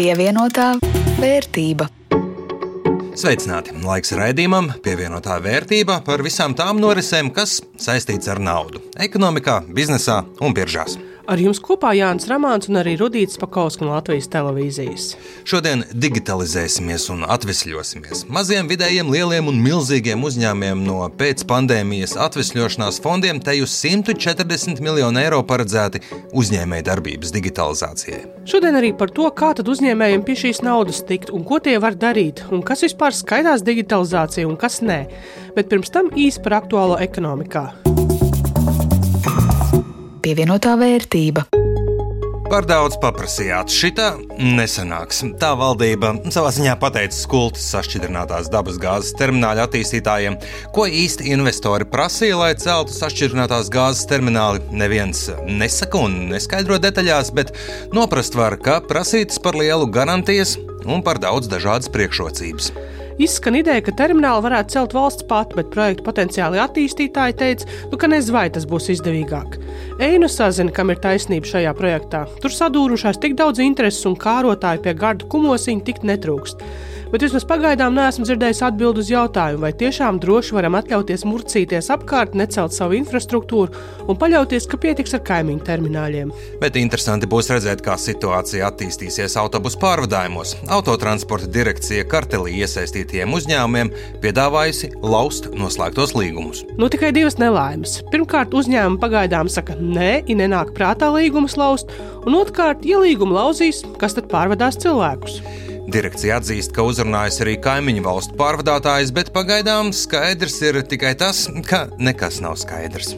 Pievienotā vērtība. Sveicināti! Laiks raidījumam, pievienotā vērtība par visām tām norisēm, kas saistīts ar naudu - ekonomikā, biznesā un biržās. Ar jums kopā Jānis Rāmāns un arī Rudīts Pakausks no Latvijas televīzijas. Šodien digitalizēsimies un atvesļosimies. Maziem, vidējiem, lieliem un milzīgiem uzņēmumiem no pēcpandēmijas atvesļošanās fondiem te uz 140 miljonu eiro paredzēti uzņēmēja darbības digitalizācijai. Šodien arī par to, kā tad uzņēmējiem pie šīs naudas tikt un ko tie var darīt, un kas vispār skaitās digitalizācija un kas nē. Bet pirms tam īsi par aktuālo ekonomikā pievienotā vērtība. Par daudz paprasījāt, šitā nesanāks. Tā valdība savā ziņā pateica skultas sašķidrinātās dabas gāzes termināļa attīstītājiem, ko īsti investori prasīja, lai celtu sašķidrinātās gāzes termināli. Neviens nesaka un neskaidro detaļās, bet noprast var, ka prasītas par lielu garantijas un par daudz dažādas priekšrocības. Izskan ideja, ka terminālu varētu celt valsts pati, bet projektu potenciāli attīstītāji teica, nu, ka nezinu, vai tas būs izdevīgāk. Einu sazina, kam ir taisnība šajā projektā. Tur sadūrušās tik daudz intereses un kārotāju pie garda kumosiņa tik netrūkst bet vismaz pagaidām neesmu dzirdējis atbildi uz jautājumu, vai tiešām droši varam atļauties murcīties apkārt, necelt savu infrastruktūru un paļauties, ka pietiks ar kaimiņu termināļiem. Bet interesanti būs redzēt, kā situācija attīstīsies autobusu pārvadājumos. Autotransporta direkcija kartelī iesaistītiem uzņēmumiem piedāvājusi laust noslēgtos līgumus. Nu tikai divas nelaimes. Pirmkārt, uzņēmumi pagaidām saka, nē, ja nenāk prātā līgumus laust, un otrkārt, ja līgumu lauzīs, kas tad pārvadās cilvēkus? Direkcija atzīst, ka uzrunājas arī kaimiņu valstu pārvadātājs, bet pagaidām skaidrs ir tikai tas, ka nekas nav skaidrs.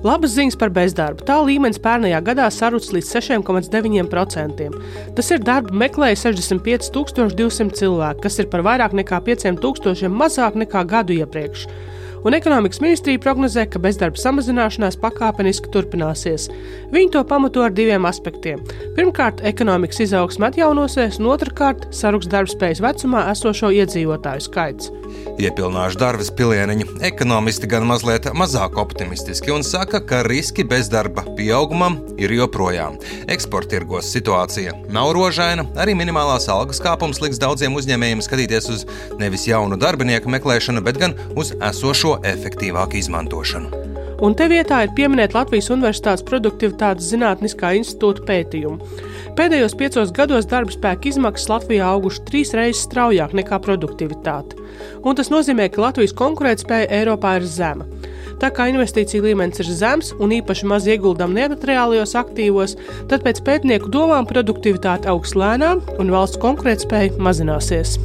Labas ziņas par bezdarbu. Tā līmenis pērnajā gadā sarucis līdz 6,9%. Tas ir darba meklēja 65,200 cilvēku, kas ir par vairāk nekā 5,000 mazāk nekā gadu iepriekš un ekonomikas ministrija prognozē, ka bezdarba samazināšanās pakāpeniski turpināsies. Viņi to pamato ar diviem aspektiem. Pirmkārt, ekonomikas izaugsme atjaunosies, un otrkārt, saruks darbspējas vecumā esošo iedzīvotāju skaits. Iepilnāšu darbas pilieniņu ekonomisti gan mazliet mazāk optimistiski un saka, ka riski bezdarba pieaugumam ir joprojām. Eksporta tirgos situācija nav rožaina, arī minimālās algas kāpums liks daudziem uzņēmējiem skatīties uz nevis jaunu darbinieku meklēšanu, bet gan uz esošo efektīvāku izmantošanu. Un te vietā ir pieminēta Latvijas Universitātes Produktivitātes Zinātniskā institūta pētījuma. Pēdējos piecos gados darba spēka izmaksas Latvijā augušas trīs reizes straujāk nekā produktivitāte. Un tas nozīmē, ka Latvijas konkurētspēja Eiropā ir zema. Tā kā investīcija līmenis ir zems un īpaši maz ieguldām nemateriālajos aktīvos, tad pēc pētnieku domām produktivitāte augs lēnām un valsts konkurētspēja mazināsies.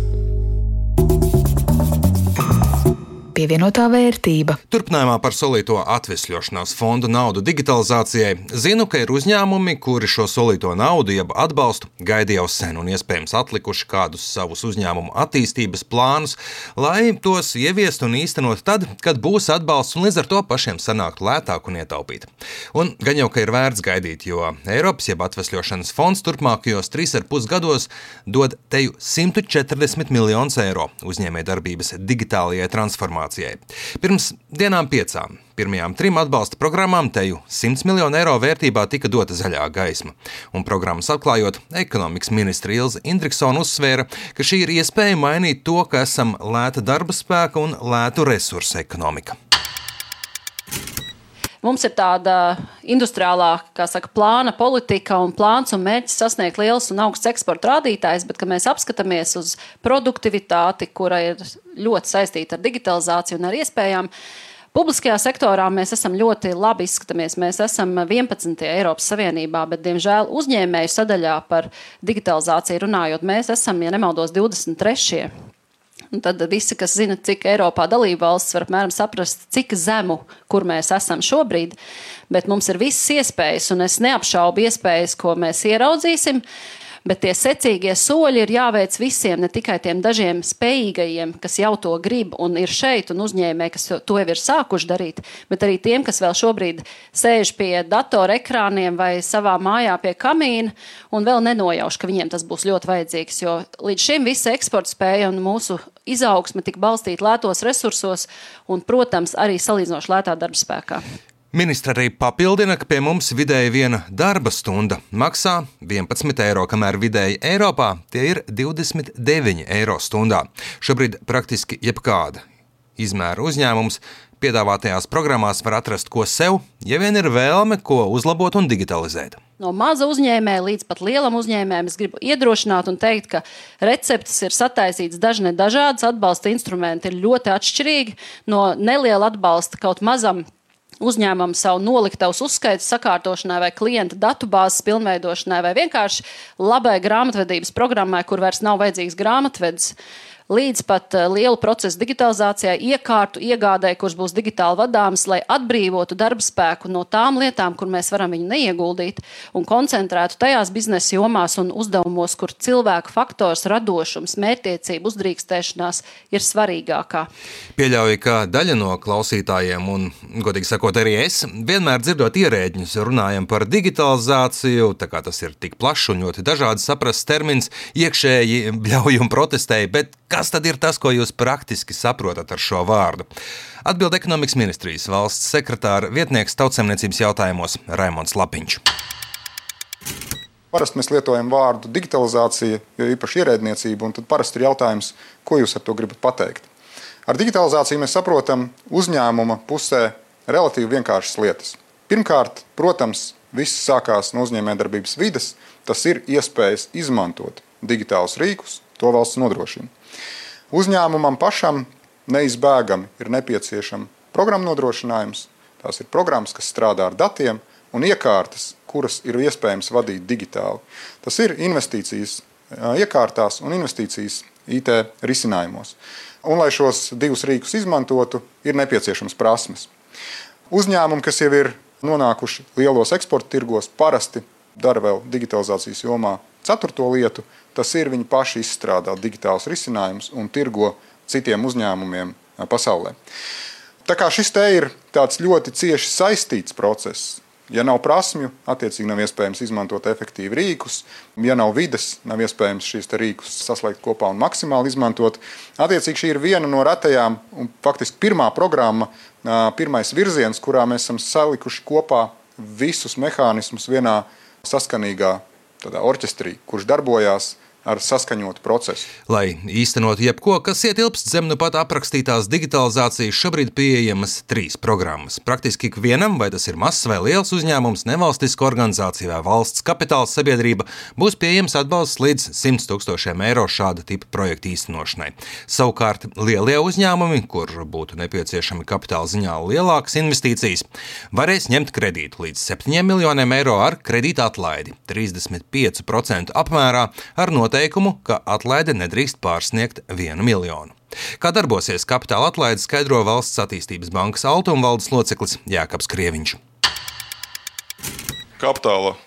Pievienotā vērtība. Turpinājumā par solīto atvesļošanās fondu naudu digitalizācijai. Zinu, ka ir uzņēmumi, kuri šo solīto naudu, jeb atbalstu, gaida jau sen un iespējams atlikuši kādus savus uzņēmumu attīstības plānus, lai tos ieviestu un īstenot tad, kad būs atbalsts un līdz ar to pašiem sanāktu lētāk un ietaupīt. Un gan jau ka ir vērts gaidīt, jo Eiropas jeb atvesļošanas fonds turpmākajos 3,5 gados dod teju 140 miljonus eiro uzņēmējdarbības digitālajai transformācijai transformācijai. Pirms dienām piecām pirmajām trim atbalsta programmām teju 100 miljonu eiro vērtībā tika dota zaļā gaisma. Un programmas atklājot, ekonomikas ministra Ilza Indriksona uzsvēra, ka šī ir iespēja mainīt to, ka esam lēta darba spēka un lētu resursu ekonomika. Mums ir tāda industriālā, kā saka, plāna politika un plāns un mērķis sasniegt liels un augsts eksporta rādītājs, bet, kad mēs apskatāmies uz produktivitāti, kura ir ļoti saistīta ar digitalizāciju un ar iespējām, Publiskajā sektorā mēs esam ļoti labi izskatāmies. Mēs esam 11. Eiropas Savienībā, bet, diemžēl, uzņēmēju sadaļā par digitalizāciju runājot, mēs esam, ja nemaldos, 23. Un tad visi, kas zina, cik Eiropā dalība valsts var apmēram saprast, cik zemu, kur mēs esam šobrīd, bet mums ir visas iespējas, un es neapšaubu iespējas, ko mēs ieraudzīsim. Uh, bet tie secīgie soļi ir jāveic visiem, ne tikai tiem dažiem spējīgajiem, kas jau to grib un ir šeit, un uzņēmēji, kas to jau ir sākuši darīt, bet arī tiem, kas vēl šobrīd sēž pie datora ekrāniem vai savā mājā pie kamīna un vēl nenojauš, ka viņiem tas būs ļoti vajadzīgs, jo līdz šim visa eksporta spēja un mūsu izaugsme tika balstīta lētos resursos un, protams, arī salīdzinoši lētā darba spēkā. Ministra arī papildina, ka pie mums vidēji viena darba stunda maksā 11 eiro, kamēr vidēji Eiropā tie ir 29 eiro stundā. Šobrīd praktiski jebkāda izmēra uzņēmums piedāvātajās programmās var atrast ko sev, ja vien ir vēlme ko uzlabot un digitalizēt. No maza uzņēmēja līdz pat lielam uzņēmējam es gribu iedrošināt un teikt, ka receptes ir sataisītas dažne dažādas, atbalsta instrumenti ir ļoti atšķirīgi. No neliela atbalsta kaut mazam uzņēmumam savu noliktavas uzskaitas sakārtošanai, vai klienta datubāzes pilnveidošanai, vai vienkārši labai grāmatvedības programmai, kur vairs nav vajadzīgs grāmatvedis līdz pat eh, lielu procesu digitalizācijai, iekārtu iegādē, kurš būs digitāli vadāms, lai atbrīvotu darba spēku no tām lietām, kur mēs varam viņu neieguldīt un koncentrētu tajās biznesa jomās un uzdevumos, kur cilvēku faktors, radošums, mērķtiecība, uzdrīkstēšanās ir svarīgākā. Pieļauju, ka daļa no klausītājiem, un, godīgi sakot, arī es, vienmēr dzirdot ierēģņus, runājam par digitalizāciju, tā kā tas ir tik plašs un ļoti dažādi saprasts termins, iekšēji bļauj un protestēji, bet Kas tad ir tas, ko jūs praktiski saprotat ar šo vārdu? Atbild ekonomikas ministrijas valsts sekretāra vietnieks tautsemniecības jautājumos Raimons Lapiņš. Parasti mēs lietojam vārdu digitalizācija, jo īpaši ierēdniecība, un tad parasti ir jautājums, ko jūs ar to gribat pateikt. Ar digitalizāciju mēs saprotam uzņēmuma pusē relatīvi vienkāršas lietas. Pirmkārt, protams, viss sākās no uzņēmējdarbības vides, tas ir iespējas izmantot digitālus rīkus, to valsts nodrošina. Uzņēmumam pašam neizbēgami ir nepieciešama programmu nodrošinājums. Tās ir programmas, kas strādā ar datiem un iekārtas, kuras ir iespējams vadīt digitāli. Tas ir investīcijas iekārtās un investīcijas IT risinājumos. Un, lai šos divus rīkus izmantotu, ir nepieciešams prasmes. Uzņēmumi, kas jau ir nonākuši lielos eksporta tirgos, parasti dara vēl digitalizācijas jomā ceturto lietu, Tas ir viņi paši izstrādā digitālus risinājumus un tirgo citiem uzņēmumiem pasaulē. Tā kā šis te ir tāds ļoti cieši saistīts process, Ja nav prasmju, attiecīgi nav iespējams izmantot efektīvi rīkus. Ja nav vides, nav iespējams šīs rīkus saslēgt kopā un maksimāli izmantot. Attiecīgi šī ir viena no retajām un faktiski pirmā programma, pirmais virziens, kurā mēs esam salikuši kopā visus mehānismus vienā saskanīgā orķestrī, kurš darbojās ar saskaņotu procesu. Lai īstenotu jebko, kas ietilpst zem nu pat aprakstītās digitalizācijas, šobrīd pieejamas trīs programmas. Praktiski ikvienam, vai tas ir mazs vai liels uzņēmums, nevalstiska organizācija vai valsts kapitāla sabiedrība, būs pieejams atbalsts līdz 100 tūkstošiem eiro šāda tipa projekta īstenošanai. Savukārt lielie uzņēmumi, kur būtu nepieciešami kapitāla ziņā lielākas investīcijas, varēs ņemt kredītu līdz 7 miljoniem eiro ar kredīta atlaidi 35% apmērā ar noteikumu noteikumu, ka atlaide nedrīkst pārsniegt vienu miljonu. Kā darbosies kapitāla atlaide, skaidro Valsts attīstības bankas Altumvaldes loceklis Jākaps Krieviņš. Kapitāla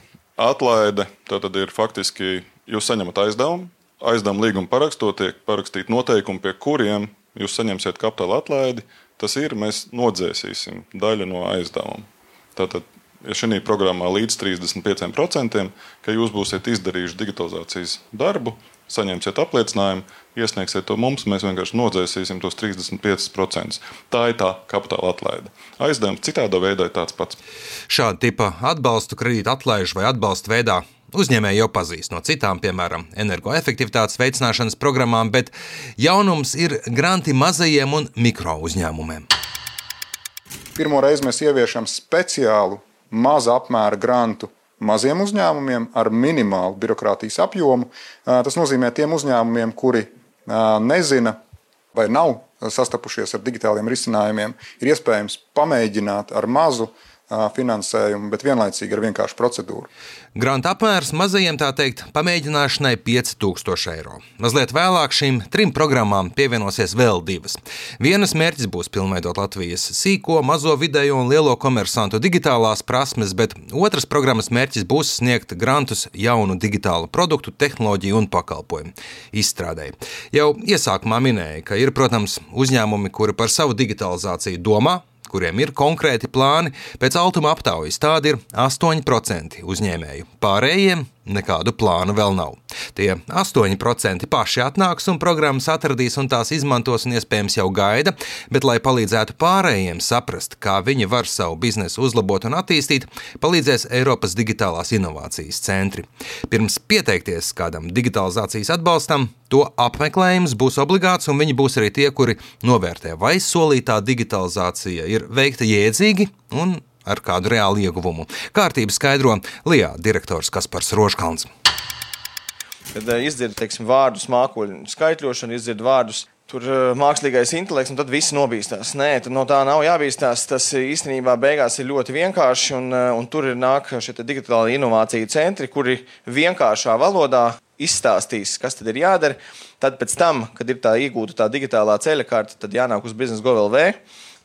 atlaide tad ir faktiski jūs saņemat aizdevumu. Aizdevuma līguma parakstot, tiek parakstīti noteikumi, pie kuriem jūs saņemsiet kapitāla atlaidi. Tas ir, mēs nodzēsīsim daļu no aizdevuma. Tātad šī programmā līdz 35%, ka jūs būsiet izdarījuši digitalizācijas darbu, saņemsiet apliecinājumu, iesniegsiet to mums, mēs vienkārši nodzēsīsim tos 35%. Tā ir tā kapitāla atlaide. Aizdevums citādā veidā ir tāds pats. Šāda tipa atbalstu kredīta atlaižu vai atbalstu veidā Uzņēmēji jau pazīst no citām, piemēram, energoefektivitātes veicināšanas programmām, bet jaunums ir granti mazajiem un mikro uzņēmumiem. Pirmo reizi mēs ieviešam speciālu maza apmēra grantu maziem uzņēmumiem ar minimālu birokrātijas apjomu. Tas nozīmē tiem uzņēmumiem, kuri nezina vai nav sastapušies ar digitāliem risinājumiem, ir iespējams pamēģināt ar mazu finansējumu, bet vienlaicīgi ar vienkāršu procedūru. Granta apmērs mazajiem tā teikt pamēģināšanai 5000 eiro. Mazliet vēlāk šīm trim programmām pievienosies vēl divas. Vienas mērķis būs pilnveidot Latvijas sīko, mazo, vidējo un lielo komersantu digitālās prasmes, bet otras programmas mērķis būs sniegt grantus jaunu digitālu produktu, tehnoloģiju un pakalpojumu izstrādēji. Jau iesākumā minēja, ka ir, protams, uzņēmumi, kuri par savu digitalizāciju domā, kuriem ir konkrēti plāni, pēc altuma aptaujas tādi ir 8% uzņēmēju. Pārējiem nekādu plānu vēl nav. Tie 8% paši atnāks un programmas atradīs un tās izmantos un iespējams jau gaida, bet, lai palīdzētu pārējiem saprast, kā viņi var savu biznesu uzlabot un attīstīt, palīdzēs Eiropas digitālās inovācijas centri. Pirms pieteikties kādam digitalizācijas atbalstam, to apmeklējums būs obligāts, un viņi būs arī tie, kuri novērtē, vai solītā digitalizācija ir veikta jēdzīgi un ar kādu reālu ieguvumu. Kārtību skaidro Lijā direktors Kaspars Roškalns. Kad uh, izdzird teiksim, vārdus, mākoņu skaitļošanu, izdzird vārdus, tur uh, mākslīgais intelekts, un tad viss nobīstās. Nē, no tā nav jābīstās. Tas īstenībā beigās ir ļoti vienkārši, un, un tur ir nāk šie digitālai inovāciju centri, kuri vienkāršā valodā izstāstīs, kas tad ir jādara. Tad, tam, kad ir tā iegūta tā digitālā ceļa karte, tad jānāk uz biznesa GoLV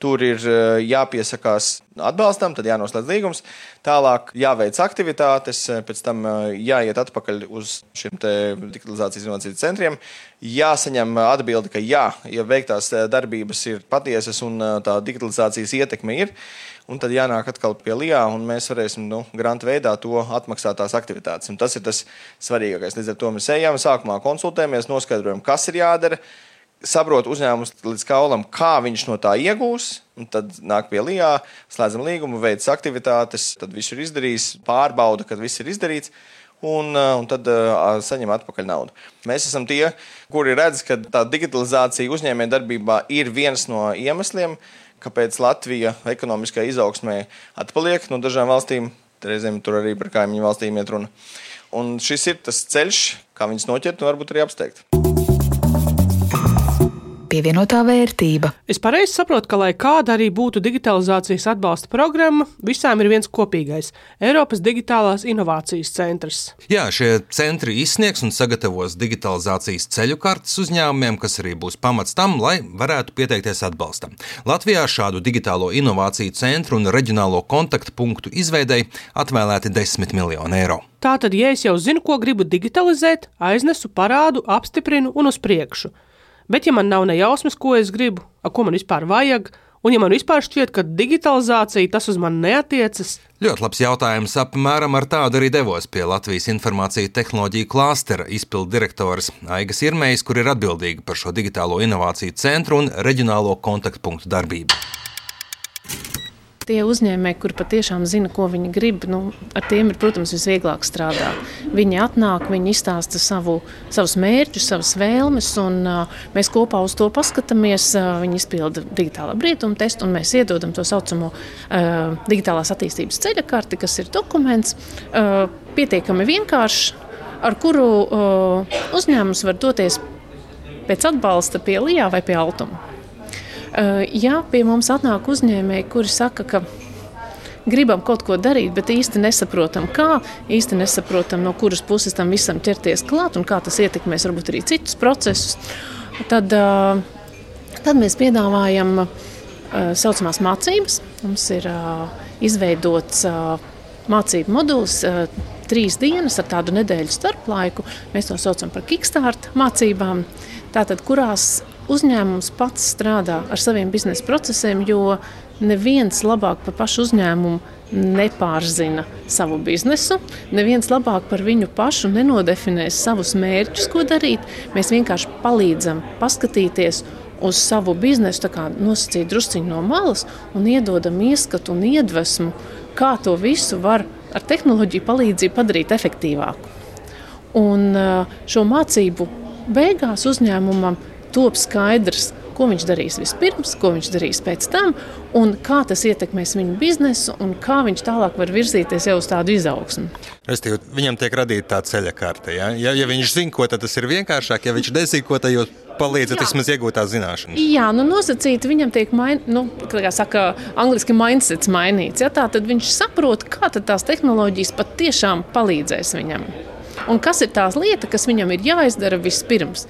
Tur ir eh, jāpiesakās atbalstam, tad jānoslēdz līgums. Tālāk jāveic aktivitātes, eh, pēc tam eh, jāiet atpakaļ uz šiem digitalizācijas inovāciju centriem. Jāsaņem atbildi, ka jā, ja veiktās darbības ir patiesas un tā digitalizācijas ietekme ir. Un tad jānāk atkal pie LIBā, un mēs varēsim nu, grantu veidā to atmaksāt tās aktivitātes. Un tas ir tas svarīgākais. Līdz ar to mēs ejam, sākumā konsultējamies, noskaidrojam, kas ir jādara saprot uzņēmums līdz kaulam, kā viņš no tā iegūs. Tad nāk pie LIBā, slēdzam līgumu, veids aktivitātes, tad viss ir izdarījis, pārbauda, ka viss ir izdarīts. Un, uh, un tad uh, saņem atpakaļ naudu. Mēs esam tie, kuri redz, ka tā digitalizācija uzņēmējdarbībā ir viens no iemesliem, kāpēc Latvija ekonomiskajā izaugsmē atpaliek no dažām valstīm. Reizēm tur arī par kaimiņu valstīm iet runa. Un šis ir tas ceļš, kā viņus noķert un varbūt arī apsteigt pievienotā vērtība. Es pareizi saprotu, ka, lai kāda arī būtu digitalizācijas atbalsta programma, visām ir viens kopīgais - Eiropas Digitālās Innovācijas centrs. Jā, šie centri izsniegs un sagatavos digitalizācijas ceļu kartes uzņēmumiem, kas arī būs pamats tam, lai varētu pieteikties atbalstam. Latvijā šādu digitālo inovāciju centru un reģionālo kontaktpunktu izveidēji atvēlēti 10 miljoni eiro. Tātad, ja es jau zinu, ko gribu digitalizēt, aiznesu parādu, apstiprinu un uz priekšu. Bet, ja man nav ne jausmas, ko es gribu, a, ko man vispār vajag, un ja man vispār šķiet, ka digitalizācija tas uz mani neatiecas, Ļoti labs jautājums. Apmēram ar tādu arī devos pie Latvijas informāciju tehnoloģiju klāstera izpildu direktores Aigas Irmējas, kur ir atbildīga par šo digitālo inovāciju centru un reģionālo kontaktpunktu darbību tie uzņēmēji, kuri patiešām zina, ko viņi grib, nu, ar tiem ir, protams, visvieglāk strādāt. Viņi atnāk, viņi izstāsta savu, savus mērķus, savas vēlmes, un uh, mēs kopā uz to paskatāmies. Uh, viņi izpilda digitālā brietuma testu, un mēs iedodam to saucamo uh, digitālās attīstības ceļa karti, kas ir dokuments uh, pietiekami vienkāršs, ar kuru uh, uzņēmums var doties pēc atbalsta pie Lijā vai pie Altuma. Ja pie mums atnāk uzņēmēji, kuri saka, ka gribam kaut ko darīt, bet īsti nesaprotam, kā, īsti nesaprotam, no kuras puses tam visam ķerties klāt un kā tas ietekmēs varbūt arī citus procesus, tad, tad mēs piedāvājam saucamās mācības. Mums ir izveidots mācību modulis trīs dienas ar tādu nedēļu starplaiku. Mēs to saucam par kickstart mācībām, tātad, kurās uzņēmums pats strādā ar saviem biznesa procesiem, jo neviens labāk par pašu uzņēmumu nepārzina savu biznesu, neviens labāk par viņu pašu nenodefinēs savus mērķus, ko darīt. Mēs vienkārši palīdzam paskatīties uz savu biznesu, nosacīt drusciņu no malas un iedodam ieskatu un iedvesmu, kā to visu var ar tehnoloģiju palīdzību padarīt efektīvāku. Un šo mācību beigās uzņēmumam top skaidrs, ko viņš darīs vispirms, ko viņš darīs pēc tam, un kā tas ietekmēs viņu biznesu, un kā viņš tālāk var virzīties jau uz tādu izaugsmu. Restīvi, viņam tiek radīta tā ceļa karte. Ja? Ja, ja viņš zina, ko tas ir vienkāršāk, ja viņš nezina, ko tad jūs palīdzat vismaz iegūt tās zināšanas. Jā, nu nosacīti viņam tiek mainīts, nu, kā saka, angliski mindsets mainīts. Ja? Tā tad viņš saprot, kā tās tehnoloģijas patiešām palīdzēs viņam. Un kas ir tās lietas, kas viņam ir jāizdara vispirms?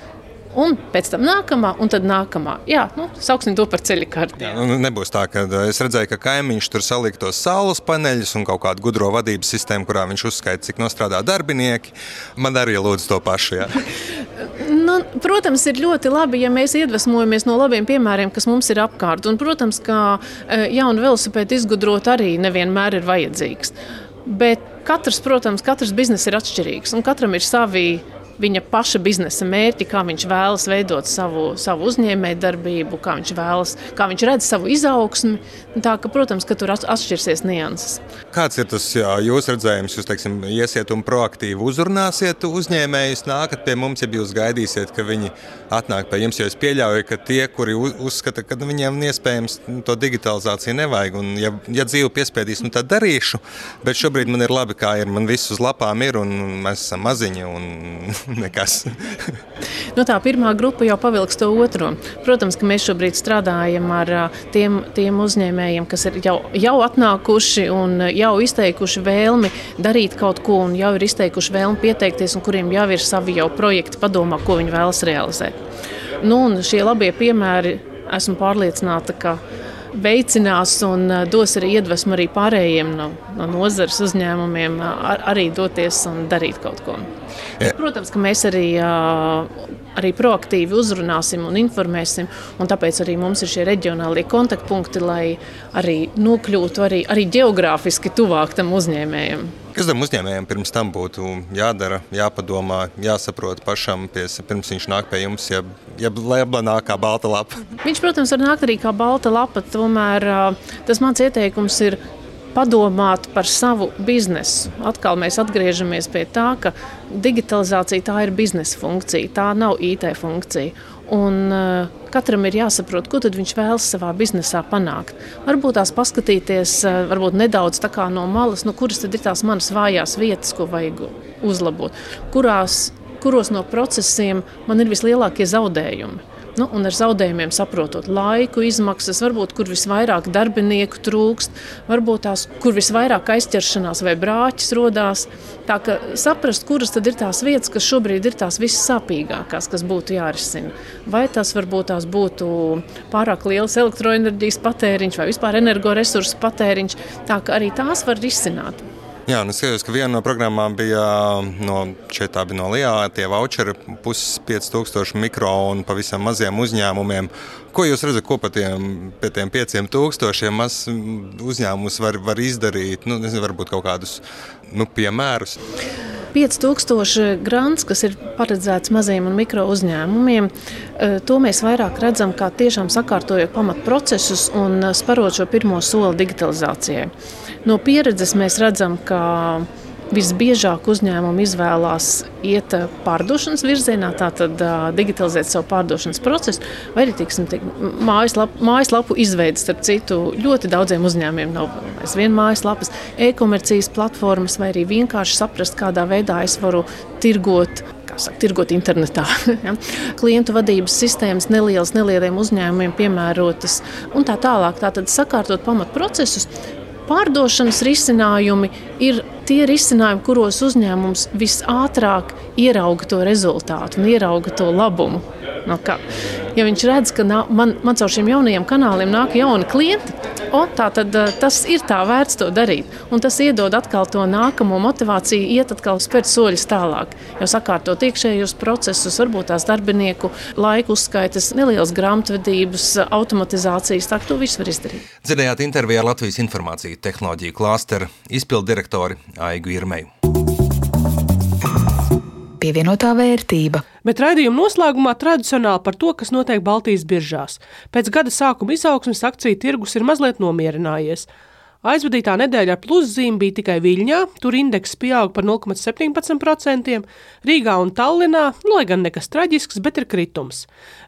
Un pēc tam nākamā, un tad nākamā. Jā, nu, sauksim to par ceļu karti. Jā, nu, nebūs tā, ka uh, es redzēju, ka kaimiņš tur salika tos saules paneļus un kaut kādu gudro vadības sistēmu, kurā viņš uzskaita, cik nostrādā darbinieki. Man arī lūdzu to pašu. nu, protams, ir ļoti labi, ja mēs iedvesmojamies no labiem piemēriem, kas mums ir apkārt. Un, protams, ka uh, jaunu velosipēdu izgudrot arī nevienmēr ir vajadzīgs. Bet katrs, protams, katrs bizness ir atšķirīgs un katram ir savi viņa paša biznesa mērķi, kā viņš vēlas veidot savu, savu uzņēmējdarbību, kā viņš vēlas, kā viņš redz savu izaugsmi. Tā ka, protams, ka tur atšķirsies nianses. Kāds ir tas jā, jūsu redzējums? Jūs teiksim, iesiet un proaktīvi uzrunāsiet uzņēmējus, nākat pie mums, ja jūs gaidīsiet, ka viņi atnāk pie jums. Jo es pieļauju, ka tie, kuri uzskata, ka viņiem iespējams nu, to digitalizāciju nevajag, un ja, ja dzīve piespiedīs, nu, tad darīšu. Bet šobrīd man ir labi, kā ir. Man viss uz lapām ir, un mēs esam maziņi. Un nekas. nu, tā pirmā grupa jau pavilks to otro. Protams, ka mēs šobrīd strādājam ar tiem, tiem uzņēmējiem, kas ir jau, jau atnākuši un jau izteikuši vēlmi darīt kaut ko, un jau ir izteikuši vēlmi pieteikties, un kuriem jau ir savi jau projekti padomā, ko viņi vēlas realizēt. Nu, šie labie piemēri, esmu pārliecināta, ka veicinās un dos arī iedvesmu arī pārējiem no, no nozares uzņēmumiem ar, arī doties un darīt kaut ko. Ja. Protams, ka mēs arī, arī proaktīvi uzrunāsim un informēsim, un tāpēc arī mums ir šie reģionālie kontaktpunkti, lai arī nokļūtu arī, arī geogrāfiski tuvāk tam uzņēmējam. Kas tam uzņēmējiem pirms tam būtu jādara, jāpadomā, jāsaprot pašam, pies, pirms viņš nāk pie jums, ja, ja labā nāk kā balta lapa? Viņš, protams, var nākt arī kā balta lapa, tomēr tas mans ieteikums ir padomāt par savu biznesu. Atkal mēs atgriežamies pie tā, ka digitalizācija tā ir biznesa funkcija, tā nav IT funkcija. Un, uh, katram ir jāsaprot, ko viņš vēlas savā biznesā panākt. Varbūt tās paskatīties, uh, varbūt nedaudz no malas, nu, kuras ir tās manas vājās vietas, ko vajag uzlabot, kurās, kuros no procesiem man ir vislielākie zaudējumi. Nu, un ar zaudējumiem saprotot laiku, izmaksas, varbūt kur visvairāk darbinieku trūkst, varbūt tās, kur visvairāk aizķeršanās vai brāķis rodās. Tā kā saprast, kuras tad ir tās vietas, kas šobrīd ir tās vissāpīgākās, kas būtu jārisina. Vai tas varbūt tās būtu pārāk liels elektroenerģijas patēriņš vai vispār energoresursu patēriņš, tā ka arī tās var risināt. Jā, un es skatos, ka viena no programmām bija no, šeit bija no Lijā, tie voucheri, puses 5000 mikro un pavisam maziem uzņēmumiem. Ko jūs redzat, ko pat tiem, pie tiem 5000 maz uzņēmumus var, var izdarīt? Nu, nezinu, varbūt kaut kādus nu, piemērus. 5000 grants, kas ir paredzēts maziem un mikro uzņēmumiem, e, to mēs vairāk redzam kā tiešām sakārtojot pamatprocesus un sparot šo pirmo soli digitalizācijai. No pieredzes mēs redzam, ka visbiežāk uzņēmumi izvēlās iet pārdošanas virzienā, tātad digitalizēt savu pārdošanas procesu, vai arī tiksim, tik, mājaslapu, mājaslapu izveidu. Starp citu, ļoti daudziem uzņēmumiem nav aizvien mājaslapas, e-komercijas platformas, vai arī vienkārši saprast, kādā veidā es varu tirgot saka, tirgot internetā. ja? Klientu vadības sistēmas nelielas, nelieliem uzņēmumiem piemērotas un tā tālāk. Tātad sakārtot pamatprocesus, Pārdošanas risinājumi ir tie risinājumi, kuros uzņēmums visātrāk ierauga to rezultātu un ierauga to labumu. No kā, ja viņš redz, ka nā, man, man caur šiem jaunajiem kanāliem nāk jauni klienti, o, tā tad eh, tas ir tā vērts to darīt. Un tas iedod atkal to nākamo motivāciju, iet atkal spērt soļus tālāk. Jau sakārtot iekšējos procesus, varbūt tās darbinieku laiku uzskaitas, nelielas grāmatvedības, automatizācijas, tā to visu var izdarīt. Dzirdējāt intervijā Latvijas informāciju tehnoloģiju klāsteru izpildu direktori Aigu Irmeju pievienotā vērtība. Bet raidījuma noslēgumā tradicionāli par to, kas notiek Baltijas biržās. Pēc gada sākuma izaugsmes akciju tirgus ir mazliet nomierinājies. Aizvadītā nedēļa ar pluszīmi bija tikai Viļņā, tur indeks pieauga par 0,17%, Rīgā un Tallinā, nu, lai gan nekas traģisks, bet ir kritums.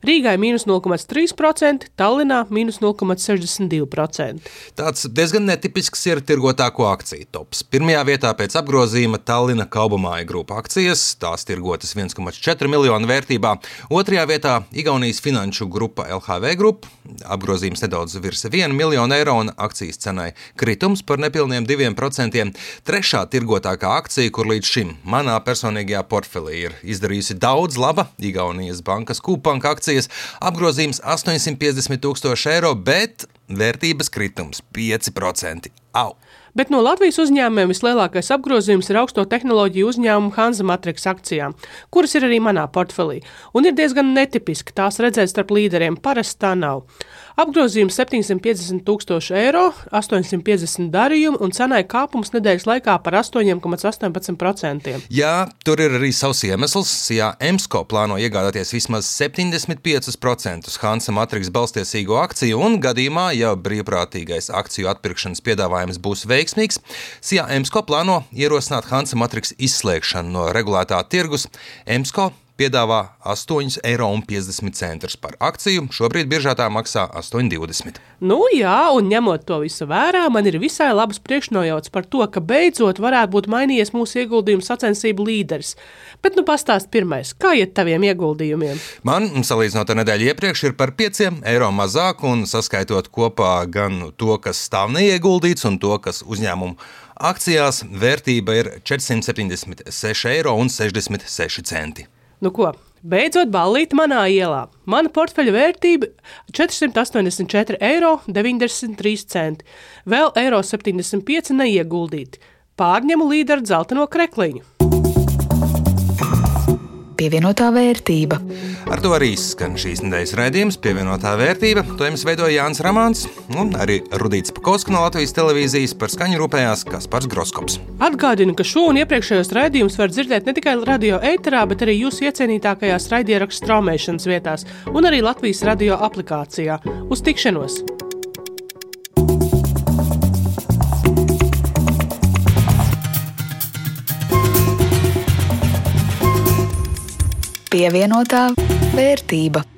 Rīgai mīnus 0,3%, Tallinā mīnus 0,62%. Tāds diezgan netipisks ir tirgotāko akciju tops. Pirmajā vietā pēc apgrozījuma Tallina Kaubamāja grupa akcijas, tās tirgotas 1,4 miljonu vērtībā. Otrajā vietā Igaunijas finanšu grupa LHV grupa, apgrozījums nedaudz virs 1 miljonu eiro un akcijas cenai kritums par nepilniem 2%. Trešā tirgotākā akcija, kur līdz šim manā personīgajā portfelī ir izdarījusi daudz laba, Igaunijas bankas kūpanka akcijas, apgrozījums 850 tūkstoši eiro, bet vērtības kritums 5%. Au! Bet no Latvijas uzņēmumiem vislielākais apgrozījums ir augsto tehnoloģiju uzņēmumu Hanza Matrix akcijām, kuras ir arī manā portfelī. Un ir diezgan netipiski tās redzēt starp līderiem. Parasti tā nav. Apgrozījums 750 tūkstoši eiro, 850 darījumu un cenai kāpums nedēļas laikā par 8,18%. Jā, tur ir arī savs iemesls. Ja EMSCO plāno iegādāties vismaz 75% Hansa Matrix balstiesīgo akciju, un gadījumā, ja brīvprātīgais akciju atpirkšanas piedāvājums būs veiksmīgs, SIA EMSCO plāno ierosināt Hansa Matrix izslēgšanu no regulētā tirgus. EMSCO piedāvā 8,50 eiro par akciju. Šobrīd biržā tā maksā 8,20. Nu, jā, un ņemot to visu vērā, man ir visai labs priekšnojauts par to, ka beidzot varētu būt mainījies mūsu ieguldījumu sacensību līderis. Bet nu pastāst pirmais, kā iet taviem ieguldījumiem? Man, salīdzinot ar nedēļu iepriekš, ir par 5 eiro mazāk, un saskaitot kopā gan to, kas stāv neieguldīts, un to, kas uzņēmumu akcijās, vērtība ir 476,66 eiro. Nu ko, beidzot ballīt manā ielā. Mana portfeļa vērtība - 484,93 eiro. Vēl eiro 75 neieguldīti. Pārņemu līderu dzelteno krekliņu pievienotā vērtība. Ar to arī skan šīs nedēļas raidījums, pievienotā vērtība. To jums veidoja Jānis Ramāns un arī Rudīts Pakauska no Latvijas televīzijas par skaņu rūpējās Kaspars Groskops. Atgādinu, ka šo un iepriekšējos raidījumus var dzirdēt ne tikai radio ēterā, bet arī jūsu iecienītākajās raidierakstu straumēšanas vietās un arī Latvijas radio aplikācijā. Uz tikšanos! Pievienotā vērtība.